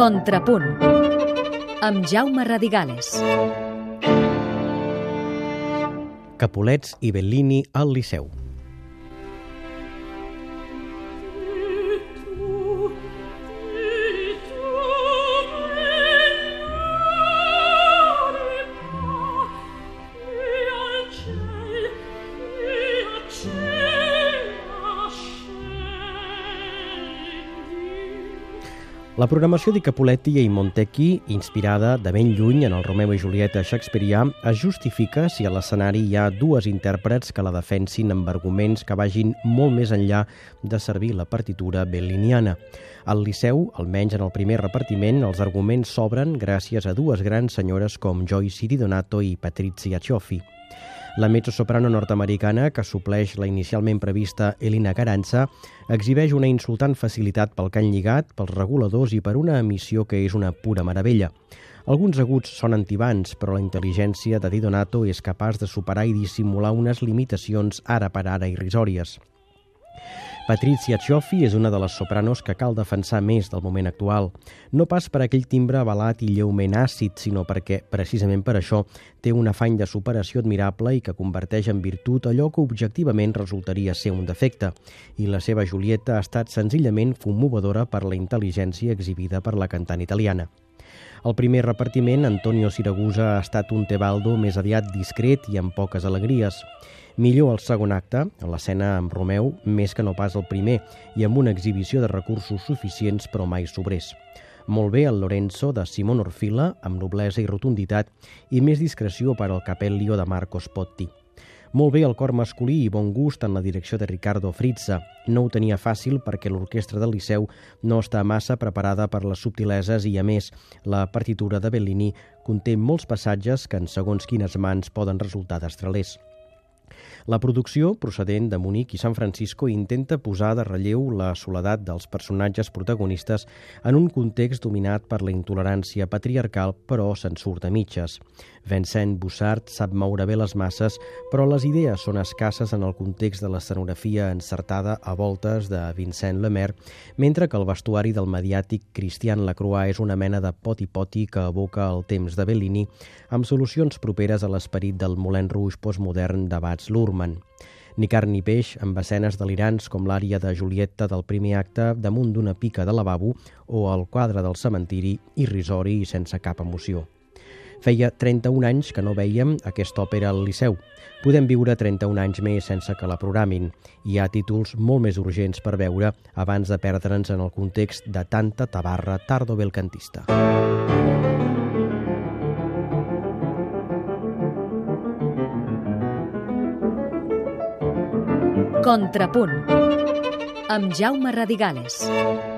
Contrapunt amb Jaume Radigales. Capulets i Bellini al Liceu. La programació di Capuletti i Montecchi, inspirada de ben lluny en el Romeu i Julieta shakespearià, es justifica si a l'escenari hi ha dues intèrprets que la defensin amb arguments que vagin molt més enllà de servir la partitura belliniana. Al Liceu, almenys en el primer repartiment, els arguments s'obren gràcies a dues grans senyores com Joyce Donato i Patrizia Cioffi. La mezzosoprano nord-americana, que supleix la inicialment prevista Elina Caranza, exhibeix una insultant facilitat pel cant lligat, pels reguladors i per una emissió que és una pura meravella. Alguns aguts són antibans, però la intel·ligència de Di Donato és capaç de superar i dissimular unes limitacions ara per ara irrisòries. Patrizia Cioffi és una de les sopranos que cal defensar més del moment actual. No pas per aquell timbre avalat i lleument àcid, sinó perquè, precisament per això, té un afany de superació admirable i que converteix en virtut allò que objectivament resultaria ser un defecte. I la seva Julieta ha estat senzillament commovedora per la intel·ligència exhibida per la cantant italiana. Al primer repartiment, Antonio Siragusa ha estat un Tebaldo més aviat discret i amb poques alegries. Millor el segon acte, l'escena amb Romeu, més que no pas el primer, i amb una exhibició de recursos suficients però mai sobrers. Molt bé el Lorenzo de Simon Orfila, amb noblesa i rotunditat, i més discreció per al Capellio de Marcos Potti. Molt bé el cor masculí i bon gust en la direcció de Ricardo Frizza. No ho tenia fàcil perquè l'orquestra del Liceu no està massa preparada per les subtileses i, a més, la partitura de Bellini conté molts passatges que en segons quines mans poden resultar destralers. La producció, procedent de Munic i San Francisco, intenta posar de relleu la soledat dels personatges protagonistes en un context dominat per la intolerància patriarcal, però se'n surt a mitges. Vincent Bussard sap moure bé les masses, però les idees són escasses en el context de l'escenografia encertada a voltes de Vincent Lemaire, mentre que el vestuari del mediàtic Christian Lacroix és una mena de poti-poti que evoca el temps de Bellini, amb solucions properes a l'esperit del Moulin Rouge postmodern de Bats Lurman. Ni carn ni peix, amb escenes delirants com l'ària de Julieta del primer acte damunt d'una pica de lavabo o el quadre del cementiri, irrisori i sense cap emoció. Feia 31 anys que no veiem aquesta òpera al Liceu. Podem viure 31 anys més sense que la programin. Hi ha títols molt més urgents per veure abans de perdre'ns en el context de tanta tabarra tardo-belcantista. Contrapunt amb Jaume Radigales.